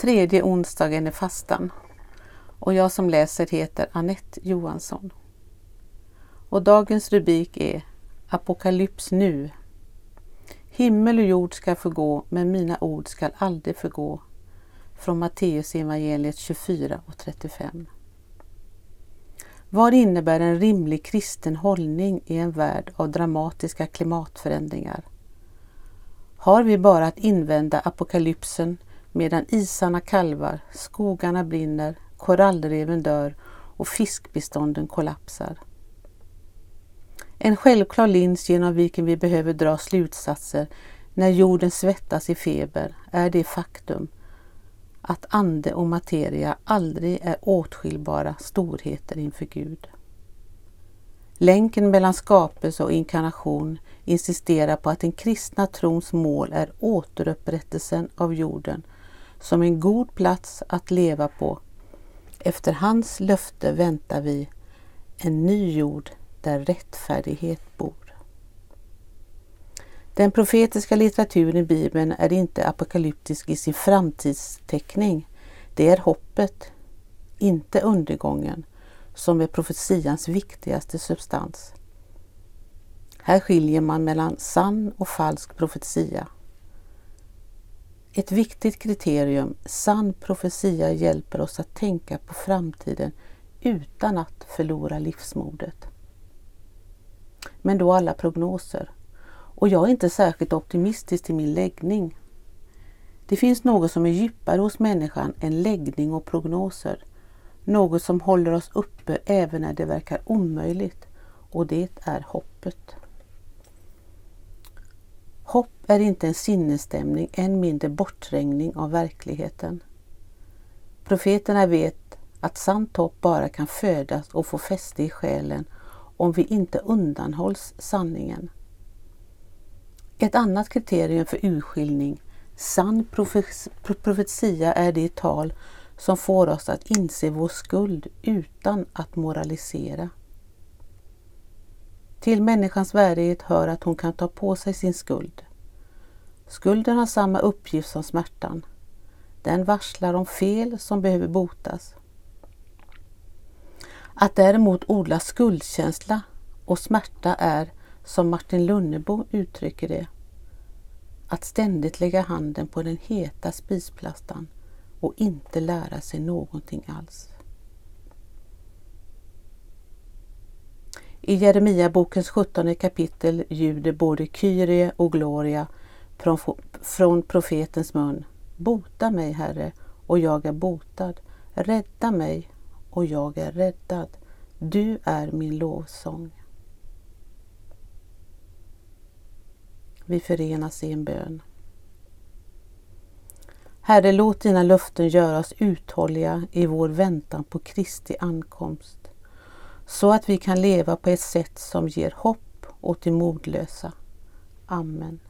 Tredje onsdagen i fastan och jag som läser heter Annette Johansson. Och dagens rubrik är Apokalyps nu. Himmel och jord ska förgå, men mina ord ska aldrig förgå. Från Matteus evangeliet 24 och 35. Vad innebär en rimlig kristen hållning i en värld av dramatiska klimatförändringar? Har vi bara att invända apokalypsen medan isarna kalvar, skogarna brinner, korallreven dör och fiskbestånden kollapsar? En självklar lins genom vilken vi behöver dra slutsatser när jorden svettas i feber är det faktum att ande och materia aldrig är åtskiljbara storheter inför Gud. Länken mellan skapelse och inkarnation insisterar på att den kristna trons mål är återupprättelsen av jorden som en god plats att leva på. Efter hans löfte väntar vi en ny jord där rättfärdighet bor. Den profetiska litteraturen i Bibeln är inte apokalyptisk i sin framtidsteckning. Det är hoppet, inte undergången, som är profetians viktigaste substans. Här skiljer man mellan sann och falsk profetia. Ett viktigt kriterium, sann profetia hjälper oss att tänka på framtiden utan att förlora livsmodet. Men då alla prognoser. Och jag är inte särskilt optimistisk till min läggning. Det finns något som är djupare hos människan än läggning och prognoser. Något som håller oss uppe även när det verkar omöjligt och det är hoppet. Hopp är inte en sinnesstämning, än mindre bortträngning av verkligheten. Profeterna vet att sant hopp bara kan födas och få fäste i själen om vi inte undanhålls sanningen. Ett annat kriterium för urskiljning, sann profetia, är det tal som får oss att inse vår skuld utan att moralisera. Till människans värdighet hör att hon kan ta på sig sin skuld. Skulden har samma uppgift som smärtan. Den varslar om fel som behöver botas. Att däremot odla skuldkänsla och smärta är, som Martin Lunnebo uttrycker det, att ständigt lägga handen på den heta spisplastan och inte lära sig någonting alls. I Jeremiabokens 17 kapitel ljuder både Kyrie och Gloria från profetens mun. Bota mig, Herre, och jag är botad. Rädda mig, och jag är räddad. Du är min lovsång. Vi förenas i en bön. Herre, låt dina löften göra oss uthålliga i vår väntan på Kristi ankomst, så att vi kan leva på ett sätt som ger hopp åt de modlösa. Amen.